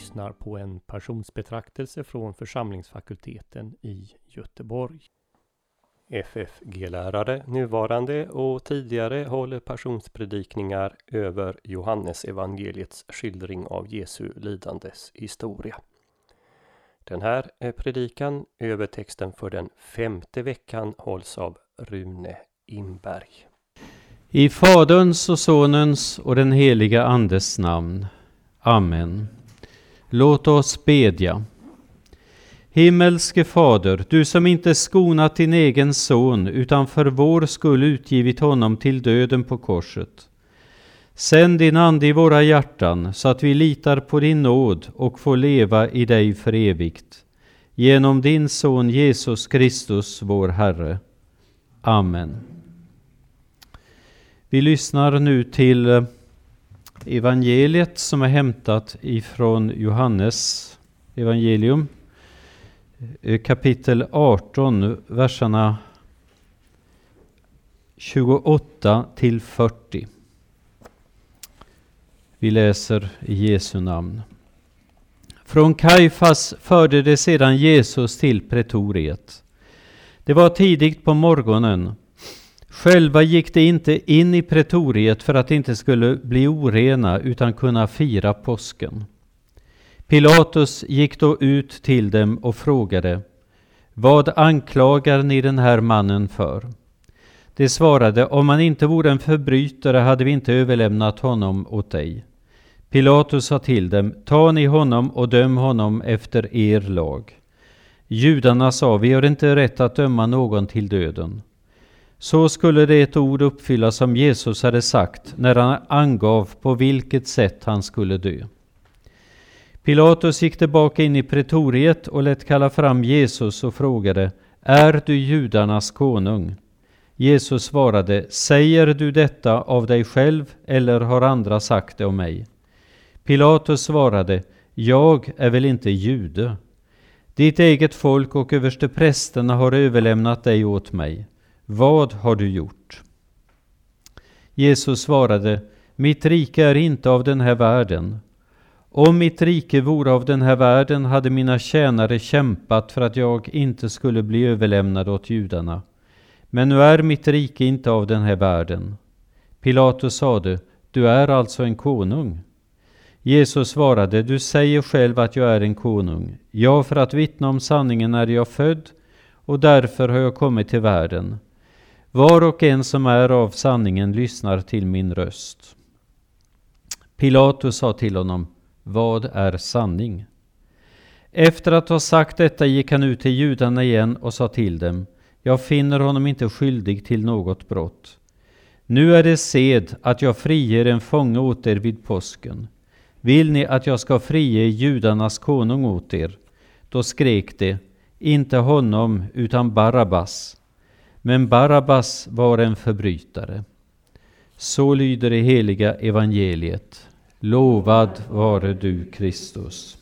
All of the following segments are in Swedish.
Lyssnar på en passionsbetraktelse från församlingsfakulteten i Göteborg. FFG-lärare, nuvarande och tidigare, håller passionspredikningar över Johannes evangeliets skildring av Jesu lidandes historia. Den här predikan övertexten för den femte veckan hålls av Rune Imberg. I Faderns och Sonens och den heliga Andes namn. Amen. Låt oss bedja. Himmelske Fader, du som inte skonat din egen son utan för vår skull utgivit honom till döden på korset. Sänd din Ande i våra hjärtan så att vi litar på din nåd och får leva i dig för evigt. Genom din son Jesus Kristus, vår Herre. Amen. Vi lyssnar nu till evangeliet som är hämtat ifrån Johannes evangelium eh, kapitel 18, verserna 28 till 40. Vi läser i Jesu namn. Från Kajfas förde de sedan Jesus till pretoriet. Det var tidigt på morgonen Själva gick de inte in i pretoriet för att de inte skulle bli orena utan kunna fira påsken. Pilatus gick då ut till dem och frågade Vad anklagar ni den här mannen för? De svarade Om han inte vore en förbrytare hade vi inte överlämnat honom åt dig. Pilatus sa till dem Ta ni honom och döm honom efter er lag. Judarna sa Vi har inte rätt att döma någon till döden. Så skulle det ett ord uppfyllas som Jesus hade sagt när han angav på vilket sätt han skulle dö. Pilatus gick tillbaka in i pretoriet och lät kalla fram Jesus och frågade Är du judarnas konung? Jesus svarade Säger du detta av dig själv eller har andra sagt det om mig? Pilatus svarade Jag är väl inte jude? Ditt eget folk och översteprästerna har överlämnat dig åt mig. Vad har du gjort? Jesus svarade, mitt rike är inte av den här världen. Om mitt rike vore av den här världen hade mina tjänare kämpat för att jag inte skulle bli överlämnad åt judarna. Men nu är mitt rike inte av den här världen. Pilatus sade, du är alltså en konung. Jesus svarade, du säger själv att jag är en konung. Ja, för att vittna om sanningen är jag född och därför har jag kommit till världen. Var och en som är av sanningen lyssnar till min röst. Pilatus sa till honom, vad är sanning? Efter att ha sagt detta gick han ut till judarna igen och sa till dem, jag finner honom inte skyldig till något brott. Nu är det sed att jag friger en fånge åt er vid påsken. Vill ni att jag ska frige judarnas konung åt er? Då skrek de, inte honom utan Barabbas. Men Barabbas var en förbrytare. Så lyder det heliga evangeliet. Lovad vare du, Kristus.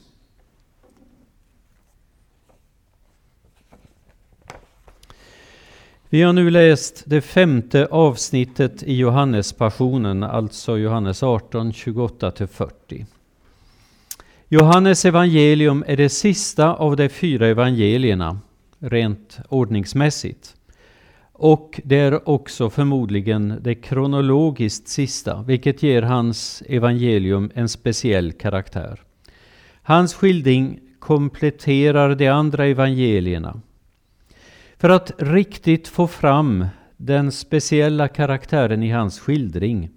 Vi har nu läst det femte avsnittet i Johannespassionen, alltså Johannes 18, 28-40. Johannes evangelium är det sista av de fyra evangelierna, rent ordningsmässigt. Och det är också förmodligen det kronologiskt sista, vilket ger hans evangelium en speciell karaktär. Hans skildring kompletterar de andra evangelierna. För att riktigt få fram den speciella karaktären i hans skildring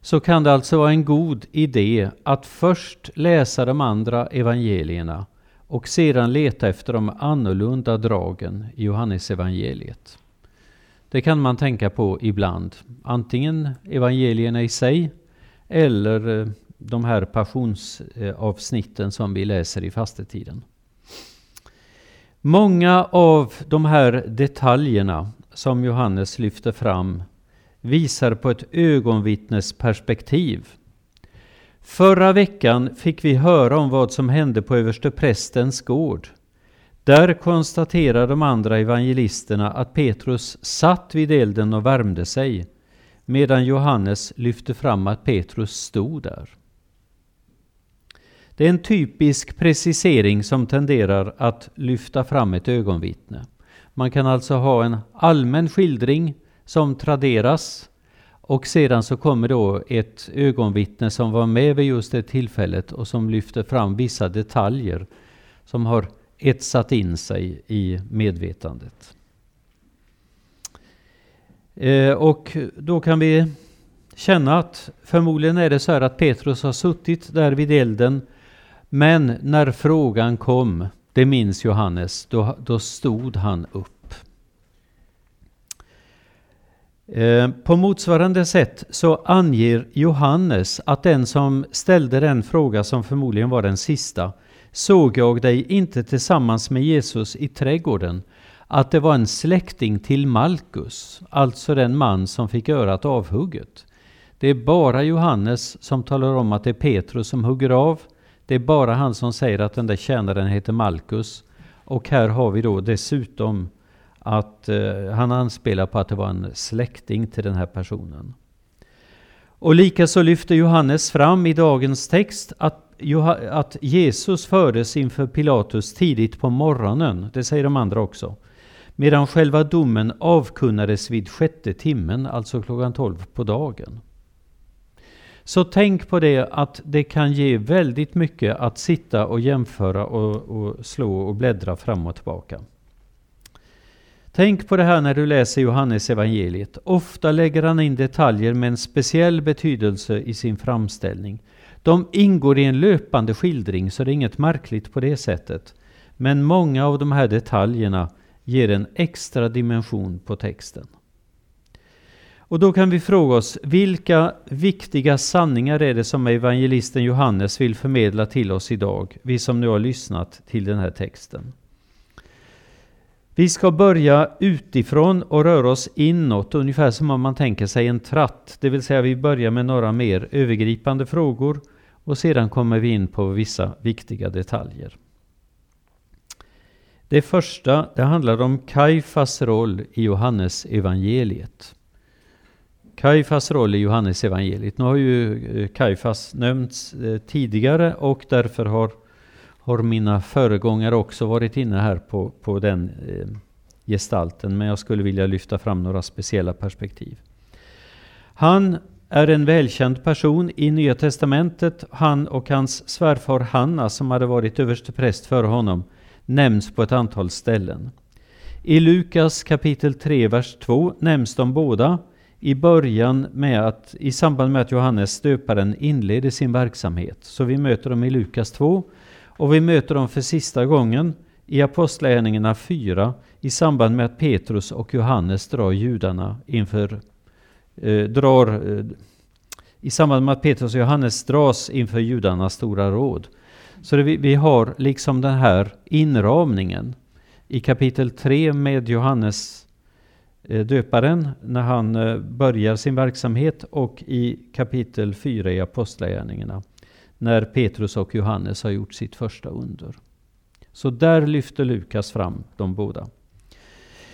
så kan det alltså vara en god idé att först läsa de andra evangelierna och sedan leta efter de annorlunda dragen i Johannesevangeliet. Det kan man tänka på ibland. Antingen evangelierna i sig eller eh, de här passionsavsnitten som vi läser i fastetiden. Många av de här detaljerna som Johannes lyfter fram visar på ett ögonvittnesperspektiv. Förra veckan fick vi höra om vad som hände på översteprästens gård. Där konstaterar de andra evangelisterna att Petrus satt vid elden och värmde sig, medan Johannes lyfte fram att Petrus stod där. Det är en typisk precisering som tenderar att lyfta fram ett ögonvittne. Man kan alltså ha en allmän skildring som traderas och sedan så kommer då ett ögonvittne som var med vid just det tillfället och som lyfter fram vissa detaljer som har etsat in sig i medvetandet. Eh, och då kan vi känna att förmodligen är det så här att Petrus har suttit där vid elden men när frågan kom, det minns Johannes, då, då stod han upp. Eh, på motsvarande sätt så anger Johannes att den som ställde den fråga som förmodligen var den sista, såg jag dig inte tillsammans med Jesus i trädgården, att det var en släkting till Malkus, alltså den man som fick örat avhugget. Det är bara Johannes som talar om att det är Petrus som hugger av. Det är bara han som säger att den där tjänaren heter Malkus. Och här har vi då dessutom att eh, han anspelar på att det var en släkting till den här personen. Och likaså lyfter Johannes fram i dagens text att, att Jesus fördes inför Pilatus tidigt på morgonen. Det säger de andra också. Medan själva domen avkunnades vid sjätte timmen, alltså klockan tolv på dagen. Så tänk på det att det kan ge väldigt mycket att sitta och jämföra och, och slå och bläddra fram och tillbaka. Tänk på det här när du läser Johannes evangeliet. Ofta lägger han in detaljer med en speciell betydelse i sin framställning. De ingår i en löpande skildring så det är inget märkligt på det sättet. Men många av de här detaljerna ger en extra dimension på texten. Och då kan vi fråga oss, vilka viktiga sanningar är det som evangelisten Johannes vill förmedla till oss idag, vi som nu har lyssnat till den här texten? Vi ska börja utifrån och röra oss inåt, ungefär som om man tänker sig en tratt. Det vill säga vi börjar med några mer övergripande frågor och sedan kommer vi in på vissa viktiga detaljer. Det första det handlar om Kaifas roll i Johannes evangeliet. Kaifas roll i Johannes evangeliet. Nu har ju Kajfas Kaifas nämnts eh, tidigare och därför har har mina föregångare också varit inne här på, på den eh, gestalten, men jag skulle vilja lyfta fram några speciella perspektiv. Han är en välkänd person i Nya Testamentet. Han och hans svärfar Hanna, som hade varit överstepräst före honom, nämns på ett antal ställen. I Lukas kapitel 3, vers 2 nämns de båda i början med att, i samband med att Johannes döparen inleder sin verksamhet. Så vi möter dem i Lukas 2 och vi möter dem för sista gången i Apostlagärningarna 4 i samband med att Petrus och Johannes drar judarna inför eh, drar eh, i samband med att Petrus och Johannes dras inför judarnas stora råd. Så det, vi, vi har liksom den här inramningen i kapitel 3 med Johannes eh, döparen när han eh, börjar sin verksamhet och i kapitel 4 i Apostlagärningarna när Petrus och Johannes har gjort sitt första under. Så där lyfter Lukas fram de båda.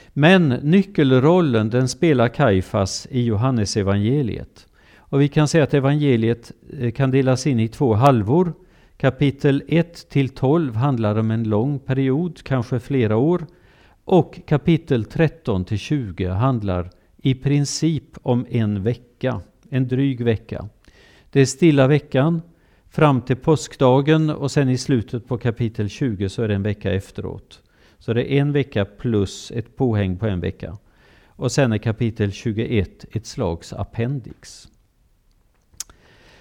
Men nyckelrollen den spelar Kaifas i Johannes evangeliet. Och vi kan säga att evangeliet eh, kan delas in i två halvor. Kapitel 1 till 12 handlar om en lång period, kanske flera år. Och kapitel 13 till 20 handlar i princip om en vecka, en dryg vecka. Det är stilla veckan fram till påskdagen och sen i slutet på kapitel 20 så är det en vecka efteråt. Så det är en vecka plus ett påhäng på en vecka. Och sen är kapitel 21 ett slags appendix.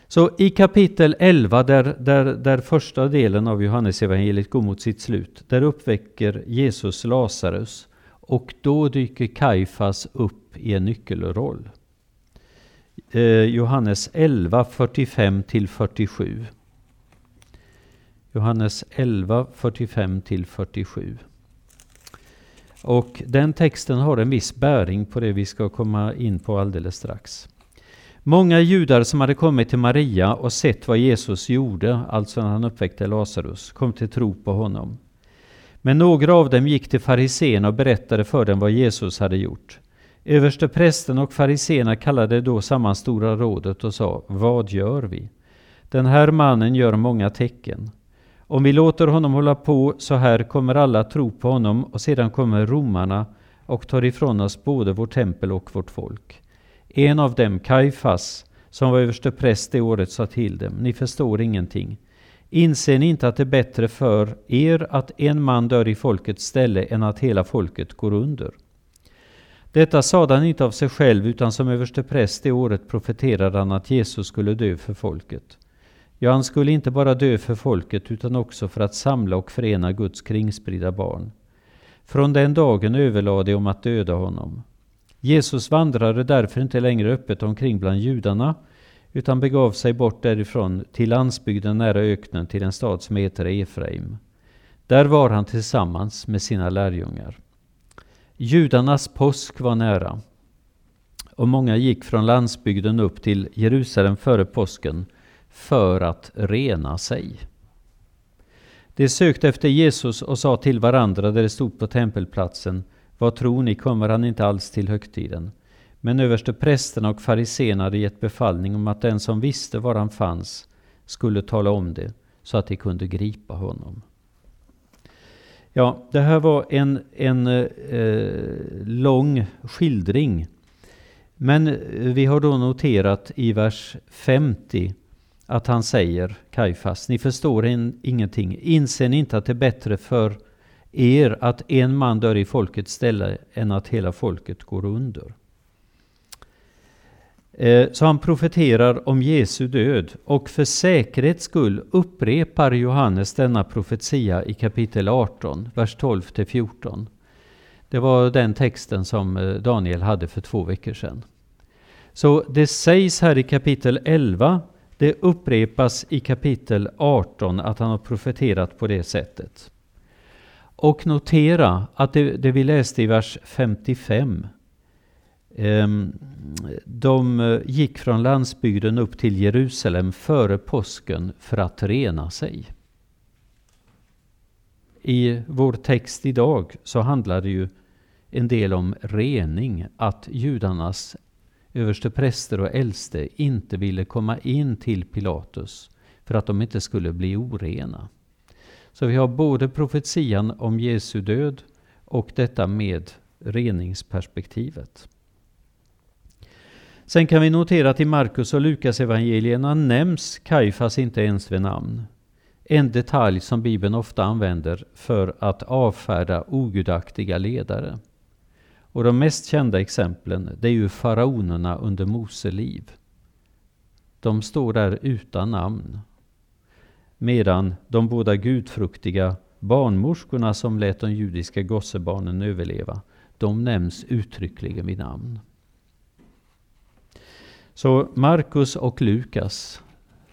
Så i kapitel 11, där, där, där första delen av Johannesevangeliet går mot sitt slut, där uppväcker Jesus Lazarus och då dyker Kaifas upp i en nyckelroll Eh, Johannes 11, 45 till 47. Johannes 11, 45 till 47. Och den texten har en viss bäring på det vi ska komma in på alldeles strax. Många judar som hade kommit till Maria och sett vad Jesus gjorde, alltså när han uppväckte Lazarus, kom till tro på honom. Men några av dem gick till fariséerna och berättade för dem vad Jesus hade gjort. Översteprästen och fariséerna kallade då samman Stora rådet och sa, vad gör vi? Den här mannen gör många tecken. Om vi låter honom hålla på så här kommer alla tro på honom och sedan kommer romarna och tar ifrån oss både vårt tempel och vårt folk. En av dem, Kaifas, som var överste präst det året, sa till dem, ni förstår ingenting. Inser ni inte att det är bättre för er att en man dör i folkets ställe än att hela folket går under? Detta sade han inte av sig själv, utan som överstepräst det året profeterade han att Jesus skulle dö för folket. Ja, han skulle inte bara dö för folket, utan också för att samla och förena Guds kringspridda barn. Från den dagen överlade de om att döda honom. Jesus vandrade därför inte längre öppet omkring bland judarna, utan begav sig bort därifrån till landsbygden nära öknen till en stad som heter Efraim. Där var han tillsammans med sina lärjungar. Judarnas påsk var nära och många gick från landsbygden upp till Jerusalem före påsken för att rena sig. De sökte efter Jesus och sa till varandra där de stod på tempelplatsen Vad tror ni, kommer han inte alls till högtiden? Men överste prästerna och fariséerna hade gett befallning om att den som visste var han fanns skulle tala om det så att de kunde gripa honom. Ja, det här var en, en eh, lång skildring. Men eh, vi har då noterat i vers 50 att han säger, Kajfas, ni förstår in, ingenting. Inser ni inte att det är bättre för er att en man dör i folkets ställe än att hela folket går under? Eh, så han profeterar om Jesu död och för säkerhets skull upprepar Johannes denna profetia i kapitel 18, vers 12 till 14. Det var den texten som eh, Daniel hade för två veckor sedan. Så det sägs här i kapitel 11, det upprepas i kapitel 18 att han har profeterat på det sättet. Och notera att det, det vi läste i vers 55 Ehm, de eh, gick från landsbygden upp till Jerusalem före påsken för att rena sig. I vår text idag så handlar det ju en del om rening, att judarnas överstepräster och äldste inte ville komma in till Pilatus för att de inte skulle bli orena. Så vi har både profetian om Jesu död och detta med reningsperspektivet. Sen kan vi notera att i Markus och Lukas evangelierna nämns Kajfas inte ens vid namn. En detalj som Bibeln ofta använder för att avfärda ogudaktiga ledare. Och de mest kända exemplen det är ju faraonerna under Mose liv. De står där utan namn. Medan de båda gudfruktiga barnmorskorna som lät de judiska gossebarnen överleva, de nämns uttryckligen vid namn. Så Markus och Lukas,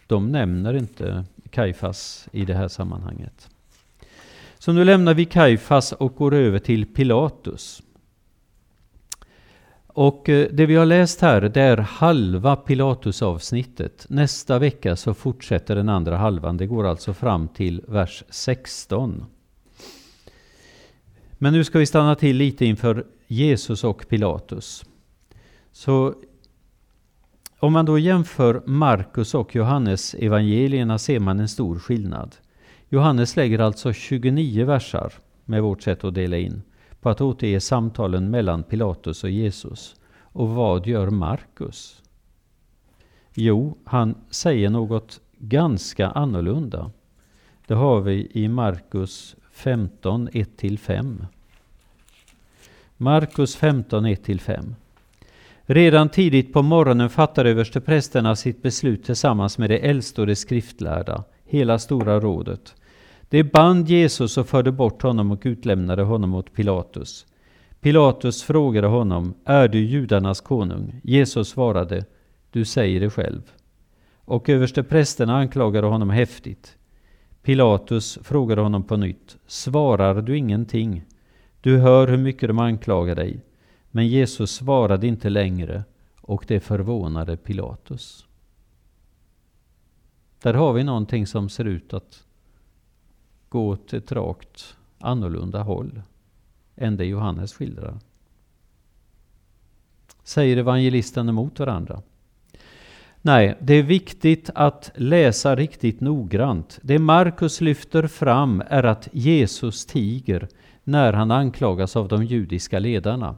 de nämner inte Kajfas i det här sammanhanget. Så nu lämnar vi Kajfas och går över till Pilatus. Och eh, det vi har läst här, det är halva Pilatus-avsnittet. Nästa vecka så fortsätter den andra halvan. Det går alltså fram till vers 16. Men nu ska vi stanna till lite inför Jesus och Pilatus. Så om man då jämför Markus och Johannes evangelierna ser man en stor skillnad. Johannes lägger alltså 29 versar, med vårt sätt att dela in, på att återge samtalen mellan Pilatus och Jesus. Och vad gör Markus? Jo, han säger något ganska annorlunda. Det har vi i Markus 15, 1-5. Markus 15, 1-5. Redan tidigt på morgonen fattade översteprästerna sitt beslut tillsammans med de äldste och de skriftlärda, hela stora rådet. De band Jesus och förde bort honom och utlämnade honom åt Pilatus. Pilatus frågade honom, är du judarnas konung? Jesus svarade, du säger det själv. Och översteprästerna anklagade honom häftigt. Pilatus frågade honom på nytt, svarar du ingenting? Du hör hur mycket de anklagar dig. Men Jesus svarade inte längre och det förvånade Pilatus. Där har vi någonting som ser ut att gå åt ett rakt annorlunda håll än det Johannes skildrar. Säger evangelisten emot varandra? Nej, det är viktigt att läsa riktigt noggrant. Det Markus lyfter fram är att Jesus tiger när han anklagas av de judiska ledarna.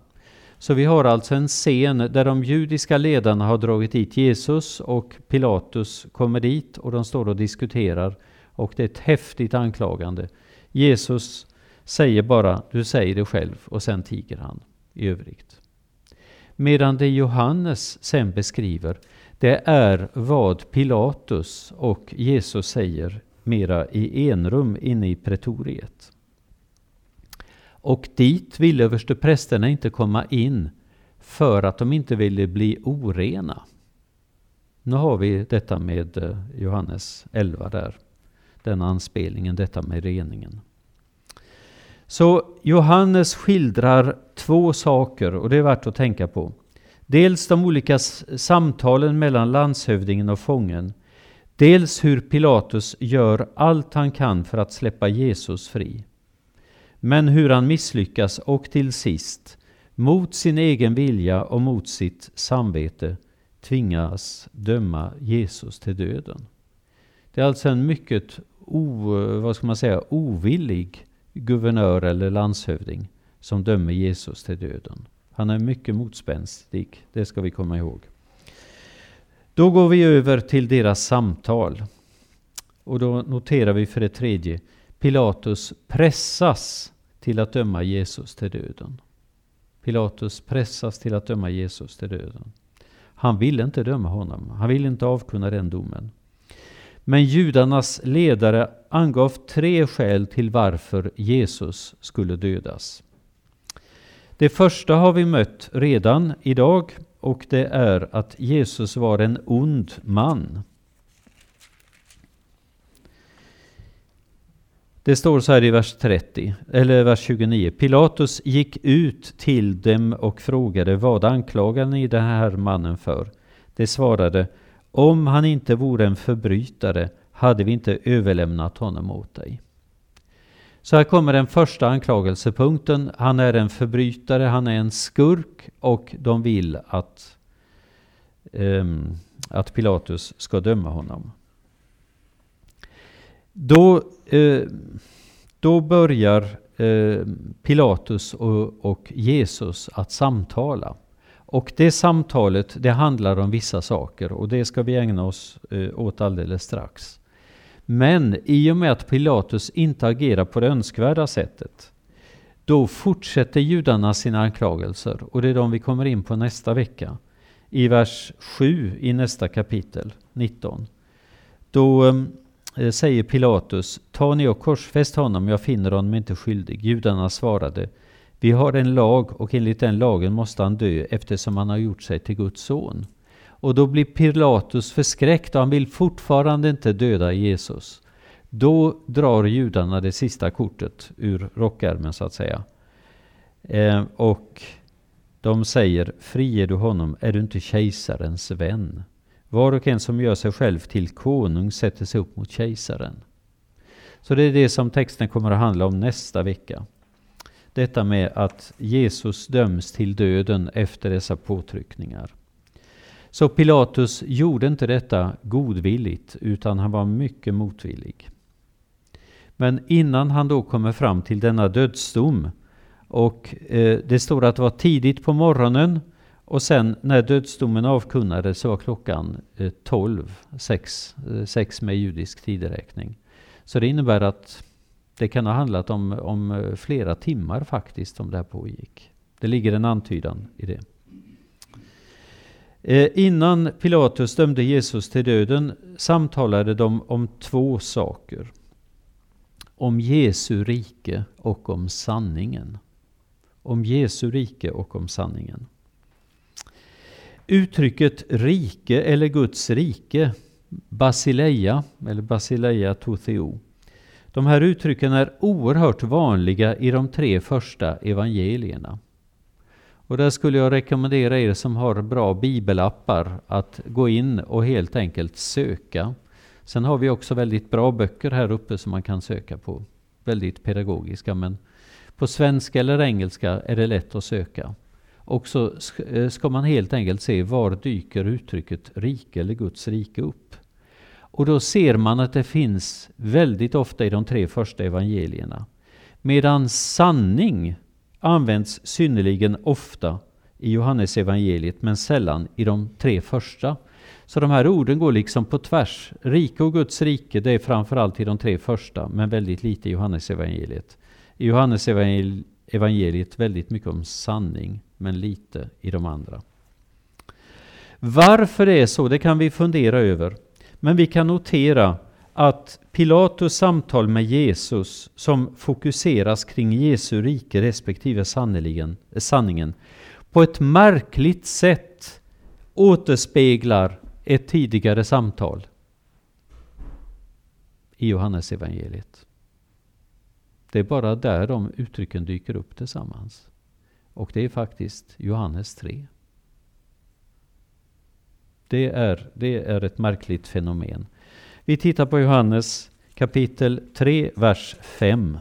Så vi har alltså en scen där de judiska ledarna har dragit dit Jesus och Pilatus kommer dit och de står och diskuterar. Och det är ett häftigt anklagande. Jesus säger bara du säger det själv och sen tiger han i övrigt. Medan det Johannes sen beskriver det är vad Pilatus och Jesus säger mera i enrum inne i pretoriet. Och dit ville översteprästerna inte komma in för att de inte ville bli orena. Nu har vi detta med eh, Johannes 11 där. Den anspelningen, detta med reningen. Så Johannes skildrar två saker och det är värt att tänka på. Dels de olika samtalen mellan landshövdingen och fången. Dels hur Pilatus gör allt han kan för att släppa Jesus fri. Men hur han misslyckas och till sist, mot sin egen vilja och mot sitt samvete, tvingas döma Jesus till döden. Det är alltså en mycket o, vad ska man säga, ovillig guvernör eller landshövding som dömer Jesus till döden. Han är mycket motspänstig, det ska vi komma ihåg. Då går vi över till deras samtal. Och då noterar vi för det tredje, Pilatus pressas till att döma Jesus till döden. Pilatus pressas till att döma Jesus till döden. Han ville inte döma honom, han ville inte avkunna den domen. Men judarnas ledare angav tre skäl till varför Jesus skulle dödas. Det första har vi mött redan idag och det är att Jesus var en ond man. Det står så här i vers 30, eller vers 29. Pilatus gick ut till dem och frågade vad anklagar ni den här mannen för? De svarade om han inte vore en förbrytare hade vi inte överlämnat honom åt dig. Så här kommer den första anklagelsepunkten. Han är en förbrytare, han är en skurk och de vill att, um, att Pilatus ska döma honom. Då, eh, då börjar eh, Pilatus och, och Jesus att samtala. Och det samtalet det handlar om vissa saker och det ska vi ägna oss eh, åt alldeles strax. Men i och med att Pilatus inte agerar på det önskvärda sättet, då fortsätter judarna sina anklagelser och det är de vi kommer in på nästa vecka. I vers 7 i nästa kapitel, 19. Då eh, Eh, säger Pilatus, ta ni och korsfäst honom, jag finner honom inte skyldig. Judarna svarade, vi har en lag och enligt den lagen måste han dö eftersom han har gjort sig till Guds son. Och då blir Pilatus förskräckt och han vill fortfarande inte döda Jesus. Då drar judarna det sista kortet ur rockärmen så att säga. Eh, och de säger, friger du honom är du inte kejsarens vän. Var och en som gör sig själv till konung sätter sig upp mot kejsaren. Så det är det som texten kommer att handla om nästa vecka. Detta med att Jesus döms till döden efter dessa påtryckningar. Så Pilatus gjorde inte detta godvilligt utan han var mycket motvillig. Men innan han då kommer fram till denna dödsdom och eh, det står att det var tidigt på morgonen och sen när dödsdomen avkunnades så var klockan 12, 6, 6 med judisk tideräkning. Så det innebär att det kan ha handlat om, om eh, flera timmar faktiskt om det här pågick. Det ligger en antydan i det. Eh, innan Pilatus dömde Jesus till döden samtalade de om två saker. Om Jesu rike och om sanningen. Om Jesu rike och om sanningen. Uttrycket rike eller Guds rike, basileia eller basileia totheo. De här uttrycken är oerhört vanliga i de tre första evangelierna. Och där skulle jag rekommendera er som har bra bibelappar att gå in och helt enkelt söka. Sen har vi också väldigt bra böcker här uppe som man kan söka på. Väldigt pedagogiska men på svenska eller engelska är det lätt att söka. Och så eh, ska man helt enkelt se var dyker uttrycket rike eller Guds rike upp. Och då ser man att det finns väldigt ofta i de tre första evangelierna. Medan sanning används synnerligen ofta i Johannes evangeliet men sällan i de tre första. Så de här orden går liksom på tvärs. Rike och Guds rike, det är framförallt i de tre första, men väldigt lite i Johannes evangeliet. I Johannes evangeliet evangeliet väldigt mycket om sanning, men lite i de andra. Varför det är så, det kan vi fundera över. Men vi kan notera att Pilatus samtal med Jesus, som fokuseras kring Jesu rike respektive sanningen, på ett märkligt sätt återspeglar ett tidigare samtal i Johannes evangeliet. Det är bara där de uttrycken dyker upp tillsammans. Och det är faktiskt Johannes 3. Det är, det är ett märkligt fenomen. Vi tittar på Johannes kapitel 3, vers 5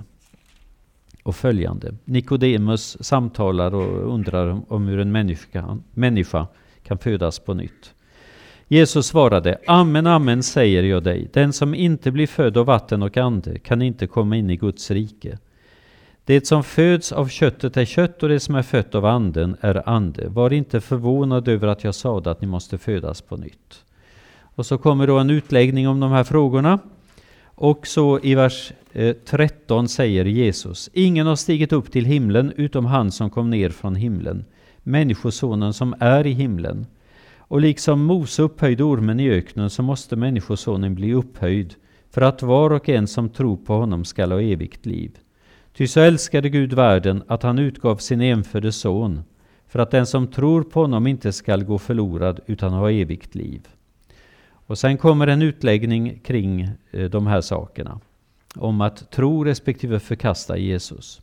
och följande. Nikodemus samtalar och undrar om hur en människa, människa kan födas på nytt. Jesus svarade, Amen, amen säger jag dig, den som inte blir född av vatten och ande kan inte komma in i Guds rike. Det som föds av köttet är kött och det som är fött av anden är ande. Var inte förvånad över att jag sade att ni måste födas på nytt. Och så kommer då en utläggning om de här frågorna. Och så i vers eh, 13 säger Jesus, ingen har stigit upp till himlen utom han som kom ner från himlen, Människosonen som är i himlen. Och liksom Mose upphöjde ormen i öknen så måste Människosonen bli upphöjd för att var och en som tror på honom skall ha evigt liv. Ty så älskade Gud världen att han utgav sin enfödde son för att den som tror på honom inte skall gå förlorad utan ha evigt liv. Och sen kommer en utläggning kring eh, de här sakerna. Om att tro respektive förkasta Jesus.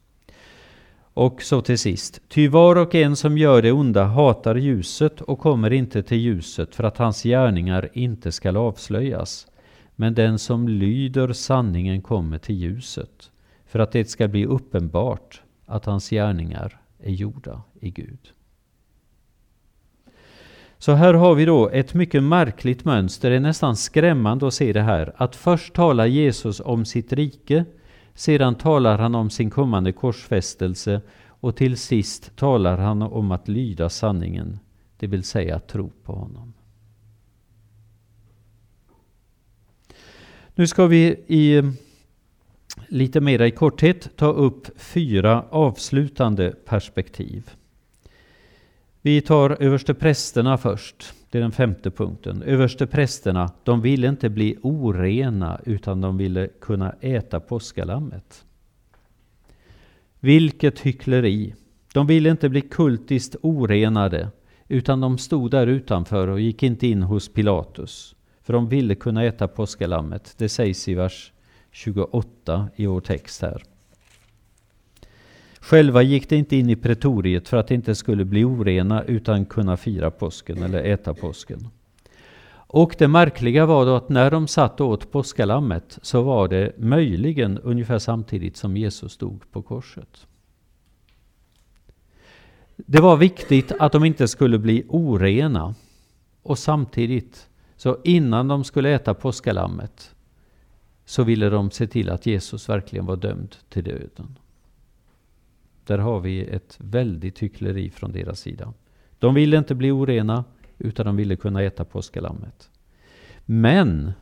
Och så till sist. Ty var och en som gör det onda hatar ljuset och kommer inte till ljuset för att hans gärningar inte skall avslöjas. Men den som lyder sanningen kommer till ljuset för att det ska bli uppenbart att hans gärningar är gjorda i Gud. Så här har vi då ett mycket märkligt mönster. Det är nästan skrämmande att se det här. Att först talar Jesus om sitt rike, sedan talar han om sin kommande korsfästelse och till sist talar han om att lyda sanningen, det vill säga tro på honom. Nu ska vi i eh, lite mera i korthet ta upp fyra avslutande perspektiv. Vi tar översteprästerna först. Det är den femte punkten. Översteprästerna, de ville inte bli orena utan de ville kunna äta påskalammet. Vilket hyckleri! De ville inte bli kultiskt orenade utan de stod där utanför och gick inte in hos Pilatus. För de ville kunna äta påskalammet. Det sägs i vers 28 i vår text här. Själva gick de inte in i pretoriet för att de inte skulle bli orena utan kunna fira påsken eller äta påsken. Och det märkliga var då att när de satt och åt påskalammet så var det möjligen ungefär samtidigt som Jesus stod på korset. Det var viktigt att de inte skulle bli orena. Och samtidigt, så innan de skulle äta påskalammet, så ville de se till att Jesus verkligen var dömd till döden. Där har vi ett väldigt hyckleri från deras sida. De ville inte bli orena, utan de ville kunna äta påskalammet. Men,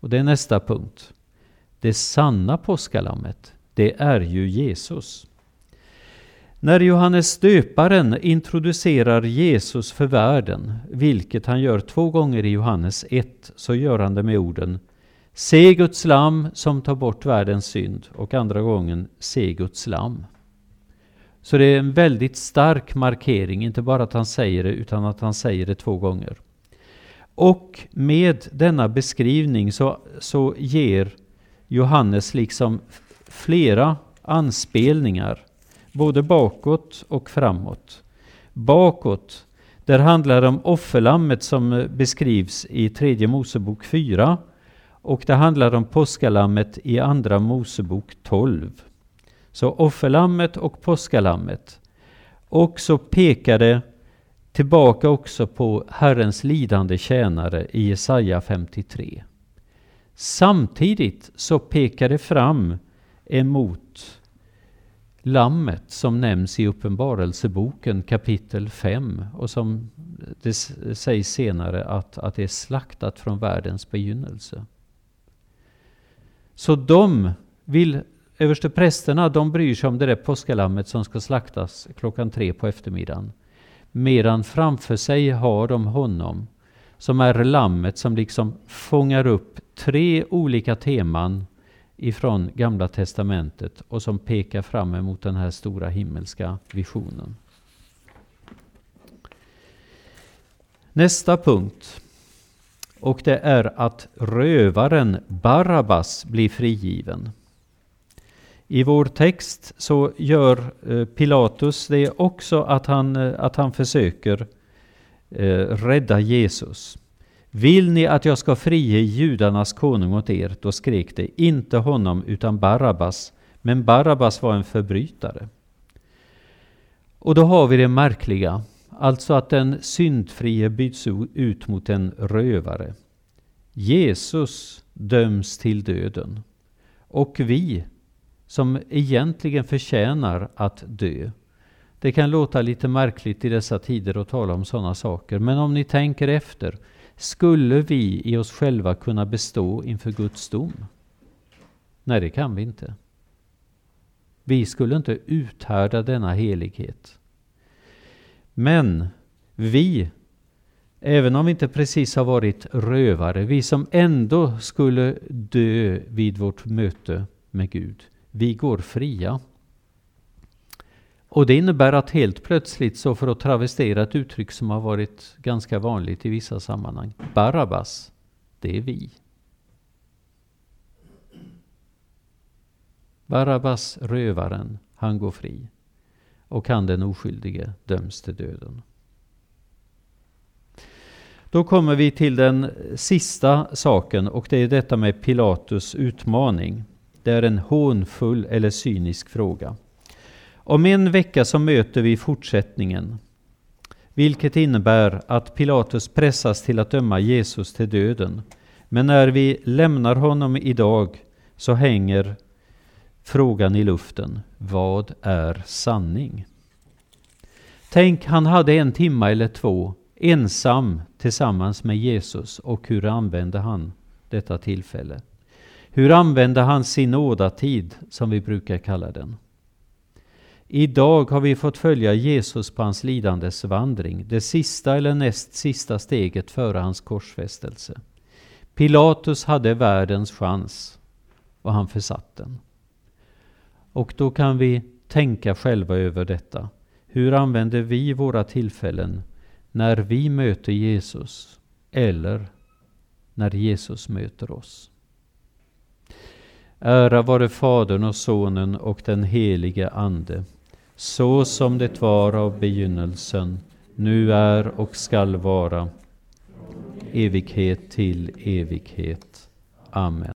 och det är nästa punkt, det sanna påskalammet, det är ju Jesus. När Johannes döparen introducerar Jesus för världen, vilket han gör två gånger i Johannes 1, så gör han det med orden Se Guds lam som tar bort världens synd och andra gången Se Guds lam. Så det är en väldigt stark markering, inte bara att han säger det utan att han säger det två gånger. Och med denna beskrivning så, så ger Johannes liksom flera anspelningar, både bakåt och framåt. Bakåt, där handlar det om offerlammet som eh, beskrivs i tredje Mosebok 4 och det handlar om påskalammet i andra Mosebok 12. Så offerlammet och påskalammet. Och så tillbaka också på Herrens lidande tjänare i Jesaja 53. Samtidigt så pekar det fram emot lammet som nämns i Uppenbarelseboken kapitel 5 och som det sägs senare att, att det är slaktat från världens begynnelse. Så de vill, översteprästerna, de bryr sig om det där påskalammet som ska slaktas klockan tre på eftermiddagen. Medan framför sig har de honom som är lammet som liksom fångar upp tre olika teman ifrån Gamla Testamentet och som pekar fram emot den här stora himmelska visionen. Nästa punkt. Och det är att rövaren Barabbas blir frigiven. I vår text så gör eh, Pilatus det också att han, eh, att han försöker eh, rädda Jesus. Vill ni att jag ska frige judarnas konung åt er? Då skrek det inte honom utan Barabbas. Men Barabbas var en förbrytare. Och då har vi det märkliga, alltså att den syndfrie byts ut mot en rövare. Jesus döms till döden. Och vi, som egentligen förtjänar att dö. Det kan låta lite märkligt i dessa tider att tala om sådana saker, men om ni tänker efter skulle vi i oss själva kunna bestå inför Guds dom? Nej, det kan vi inte. Vi skulle inte uthärda denna helighet. Men vi, även om vi inte precis har varit rövare, vi som ändå skulle dö vid vårt möte med Gud, vi går fria. Och det innebär att helt plötsligt, så för att travestera ett uttryck som har varit ganska vanligt i vissa sammanhang, Barabbas, det är vi. Barabbas, rövaren, han går fri. Och han den oskyldige döms till döden. Då kommer vi till den sista saken och det är detta med Pilatus utmaning. Det är en hånfull eller cynisk fråga. Om en vecka så möter vi fortsättningen, vilket innebär att Pilatus pressas till att döma Jesus till döden. Men när vi lämnar honom idag så hänger frågan i luften. Vad är sanning? Tänk, han hade en timme eller två ensam tillsammans med Jesus och hur använde han detta tillfälle? Hur använde han sin nådatid, som vi brukar kalla den? Idag har vi fått följa Jesus på hans lidandes vandring, det sista eller näst sista steget före hans korsfästelse. Pilatus hade världens chans och han försatt den. Och då kan vi tänka själva över detta. Hur använder vi våra tillfällen när vi möter Jesus eller när Jesus möter oss? Ära vare Fadern och Sonen och den helige Ande så som det var av begynnelsen, nu är och skall vara, evighet till evighet. Amen.